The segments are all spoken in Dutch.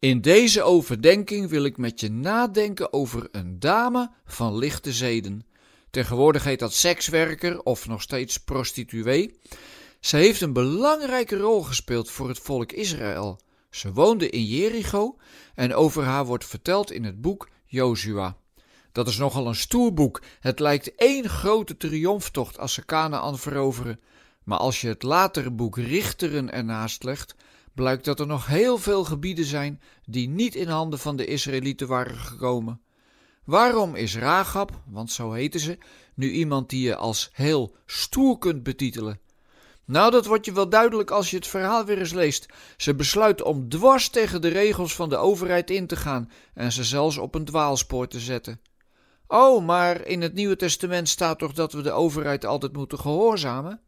In deze overdenking wil ik met je nadenken over een dame van lichte zeden. Tegenwoordig heet dat sekswerker of nog steeds prostituee. Ze heeft een belangrijke rol gespeeld voor het volk Israël. Ze woonde in Jericho en over haar wordt verteld in het boek Jozua. Dat is nogal een stoer boek. Het lijkt één grote triomftocht als ze Canaan veroveren. Maar als je het latere boek Richteren ernaast legt, blijkt dat er nog heel veel gebieden zijn die niet in handen van de Israëlieten waren gekomen. Waarom is Rahab, want zo heette ze, nu iemand die je als heel stoer kunt betitelen? Nou, dat wordt je wel duidelijk als je het verhaal weer eens leest. Ze besluit om dwars tegen de regels van de overheid in te gaan en ze zelfs op een dwaalspoor te zetten. Oh, maar in het Nieuwe Testament staat toch dat we de overheid altijd moeten gehoorzamen?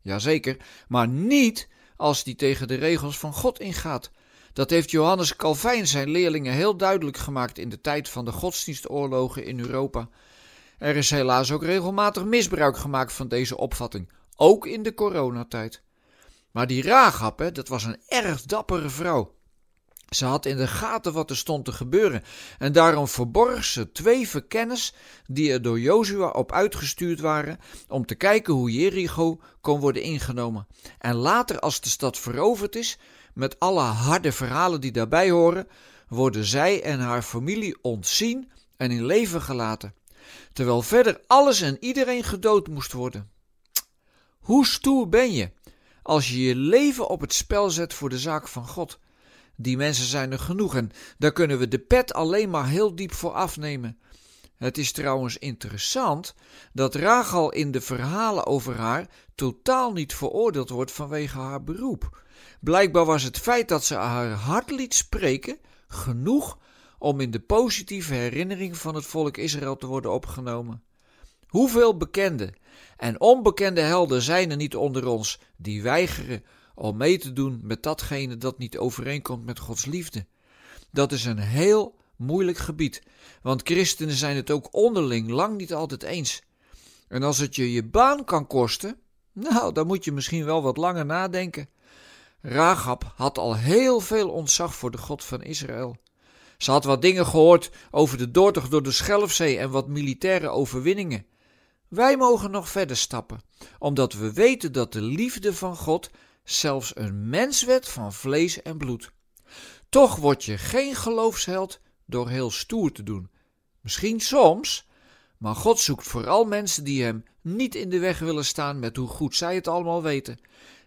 Jazeker, maar niet als die tegen de regels van God ingaat. Dat heeft Johannes Calvijn zijn leerlingen heel duidelijk gemaakt in de tijd van de godsdienstoorlogen in Europa. Er is helaas ook regelmatig misbruik gemaakt van deze opvatting, ook in de coronatijd. Maar die Rahab, dat was een erg dappere vrouw. Ze had in de gaten wat er stond te gebeuren en daarom verborg ze twee verkenners die er door Jozua op uitgestuurd waren om te kijken hoe Jericho kon worden ingenomen. En later als de stad veroverd is, met alle harde verhalen die daarbij horen, worden zij en haar familie ontzien en in leven gelaten, terwijl verder alles en iedereen gedood moest worden. Hoe stoer ben je als je je leven op het spel zet voor de zaak van God? Die mensen zijn er genoeg en daar kunnen we de pet alleen maar heel diep voor afnemen. Het is trouwens interessant dat Rachel in de verhalen over haar totaal niet veroordeeld wordt vanwege haar beroep. Blijkbaar was het feit dat ze haar hart liet spreken genoeg om in de positieve herinnering van het volk Israël te worden opgenomen. Hoeveel bekende en onbekende helden zijn er niet onder ons die weigeren om mee te doen met datgene dat niet overeenkomt met Gods liefde. Dat is een heel moeilijk gebied, want christenen zijn het ook onderling lang niet altijd eens. En als het je je baan kan kosten, nou, dan moet je misschien wel wat langer nadenken. Rahab had al heel veel ontzag voor de God van Israël. Ze had wat dingen gehoord over de doortocht door de Schelfzee en wat militaire overwinningen. Wij mogen nog verder stappen, omdat we weten dat de liefde van God zelfs een menswet van vlees en bloed. Toch word je geen geloofsheld door heel stoer te doen. Misschien soms, maar God zoekt vooral mensen die hem niet in de weg willen staan met hoe goed zij het allemaal weten,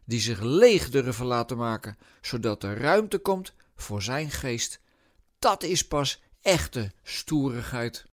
die zich leeg durven laten maken, zodat er ruimte komt voor zijn geest. Dat is pas echte stoerigheid.